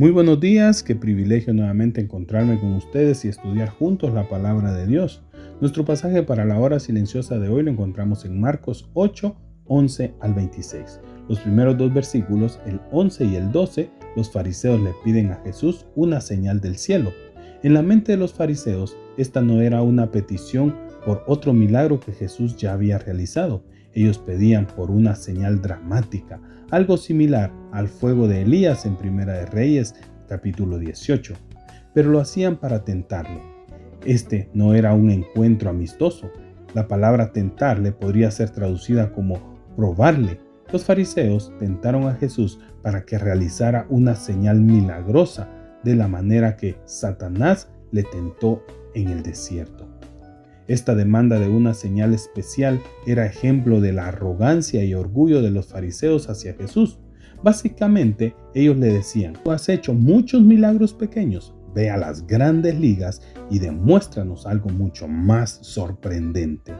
Muy buenos días, qué privilegio nuevamente encontrarme con ustedes y estudiar juntos la palabra de Dios. Nuestro pasaje para la hora silenciosa de hoy lo encontramos en Marcos 8, 11 al 26. Los primeros dos versículos, el 11 y el 12, los fariseos le piden a Jesús una señal del cielo. En la mente de los fariseos, esta no era una petición por otro milagro que Jesús ya había realizado. Ellos pedían por una señal dramática, algo similar al fuego de Elías en Primera de Reyes, capítulo 18, pero lo hacían para tentarle. Este no era un encuentro amistoso. La palabra tentarle podría ser traducida como probarle. Los fariseos tentaron a Jesús para que realizara una señal milagrosa de la manera que Satanás le tentó en el desierto. Esta demanda de una señal especial era ejemplo de la arrogancia y orgullo de los fariseos hacia Jesús. Básicamente, ellos le decían, tú has hecho muchos milagros pequeños, ve a las grandes ligas y demuéstranos algo mucho más sorprendente.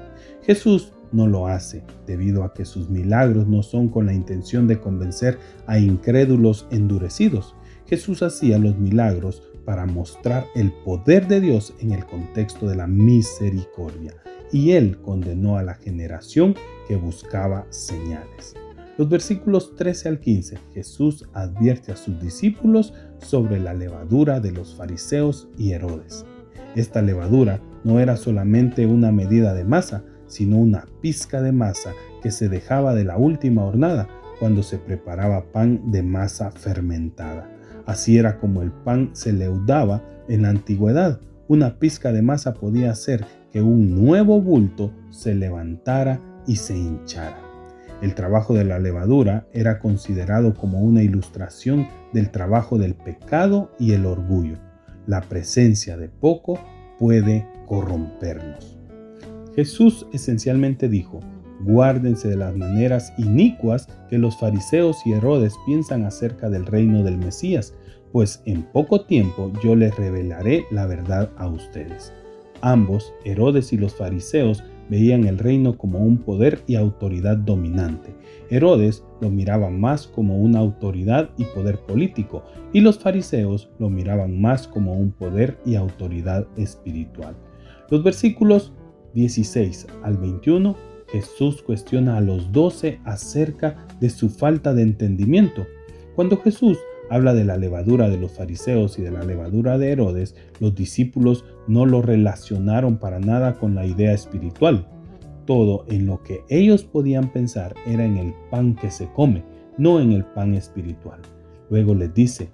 Jesús no lo hace, debido a que sus milagros no son con la intención de convencer a incrédulos endurecidos. Jesús hacía los milagros para mostrar el poder de Dios en el contexto de la misericordia, y él condenó a la generación que buscaba señales. Los versículos 13 al 15, Jesús advierte a sus discípulos sobre la levadura de los fariseos y Herodes. Esta levadura no era solamente una medida de masa, sino una pizca de masa que se dejaba de la última hornada cuando se preparaba pan de masa fermentada. Así era como el pan se leudaba en la antigüedad. Una pizca de masa podía hacer que un nuevo bulto se levantara y se hinchara. El trabajo de la levadura era considerado como una ilustración del trabajo del pecado y el orgullo. La presencia de poco puede corrompernos. Jesús esencialmente dijo, Guárdense de las maneras inicuas que los fariseos y Herodes piensan acerca del reino del Mesías, pues en poco tiempo yo les revelaré la verdad a ustedes. Ambos, Herodes y los fariseos, veían el reino como un poder y autoridad dominante. Herodes lo miraba más como una autoridad y poder político, y los fariseos lo miraban más como un poder y autoridad espiritual. Los versículos 16 al 21 Jesús cuestiona a los doce acerca de su falta de entendimiento. Cuando Jesús habla de la levadura de los fariseos y de la levadura de Herodes, los discípulos no lo relacionaron para nada con la idea espiritual. Todo en lo que ellos podían pensar era en el pan que se come, no en el pan espiritual. Luego les dice,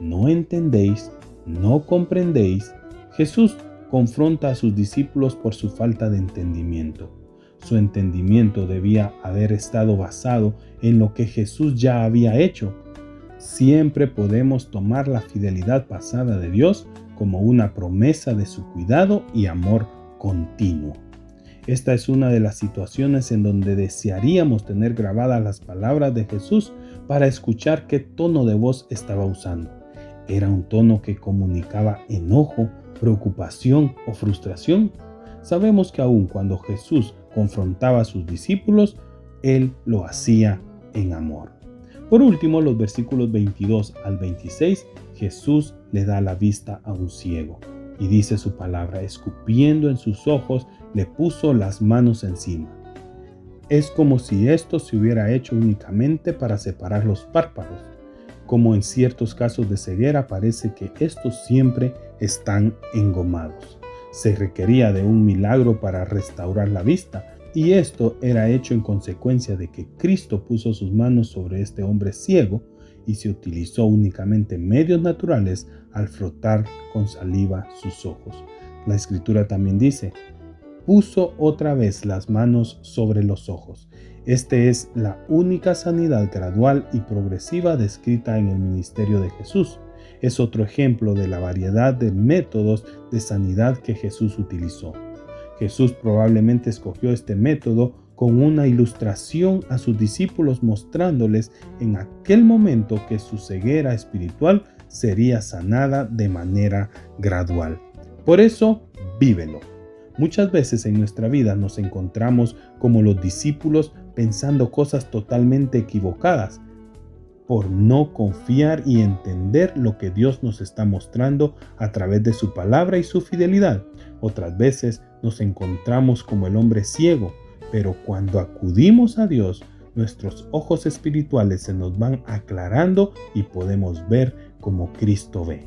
no entendéis, no comprendéis. Jesús confronta a sus discípulos por su falta de entendimiento. Su entendimiento debía haber estado basado en lo que Jesús ya había hecho. Siempre podemos tomar la fidelidad pasada de Dios como una promesa de su cuidado y amor continuo. Esta es una de las situaciones en donde desearíamos tener grabadas las palabras de Jesús para escuchar qué tono de voz estaba usando. ¿Era un tono que comunicaba enojo, preocupación o frustración? Sabemos que aun cuando Jesús confrontaba a sus discípulos, Él lo hacía en amor. Por último, los versículos 22 al 26, Jesús le da la vista a un ciego y dice su palabra, escupiendo en sus ojos, le puso las manos encima. Es como si esto se hubiera hecho únicamente para separar los párpados. Como en ciertos casos de ceguera parece que estos siempre están engomados se requería de un milagro para restaurar la vista, y esto era hecho en consecuencia de que Cristo puso sus manos sobre este hombre ciego y se utilizó únicamente medios naturales al frotar con saliva sus ojos. La escritura también dice, puso otra vez las manos sobre los ojos. Este es la única sanidad gradual y progresiva descrita en el ministerio de Jesús. Es otro ejemplo de la variedad de métodos de sanidad que Jesús utilizó. Jesús probablemente escogió este método con una ilustración a sus discípulos mostrándoles en aquel momento que su ceguera espiritual sería sanada de manera gradual. Por eso, vívelo. Muchas veces en nuestra vida nos encontramos como los discípulos pensando cosas totalmente equivocadas por no confiar y entender lo que Dios nos está mostrando a través de su palabra y su fidelidad. Otras veces nos encontramos como el hombre ciego, pero cuando acudimos a Dios, nuestros ojos espirituales se nos van aclarando y podemos ver como Cristo ve.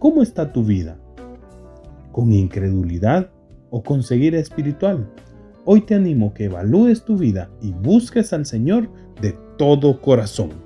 ¿Cómo está tu vida? ¿Con incredulidad o con seguir espiritual? Hoy te animo que evalúes tu vida y busques al Señor de todo corazón.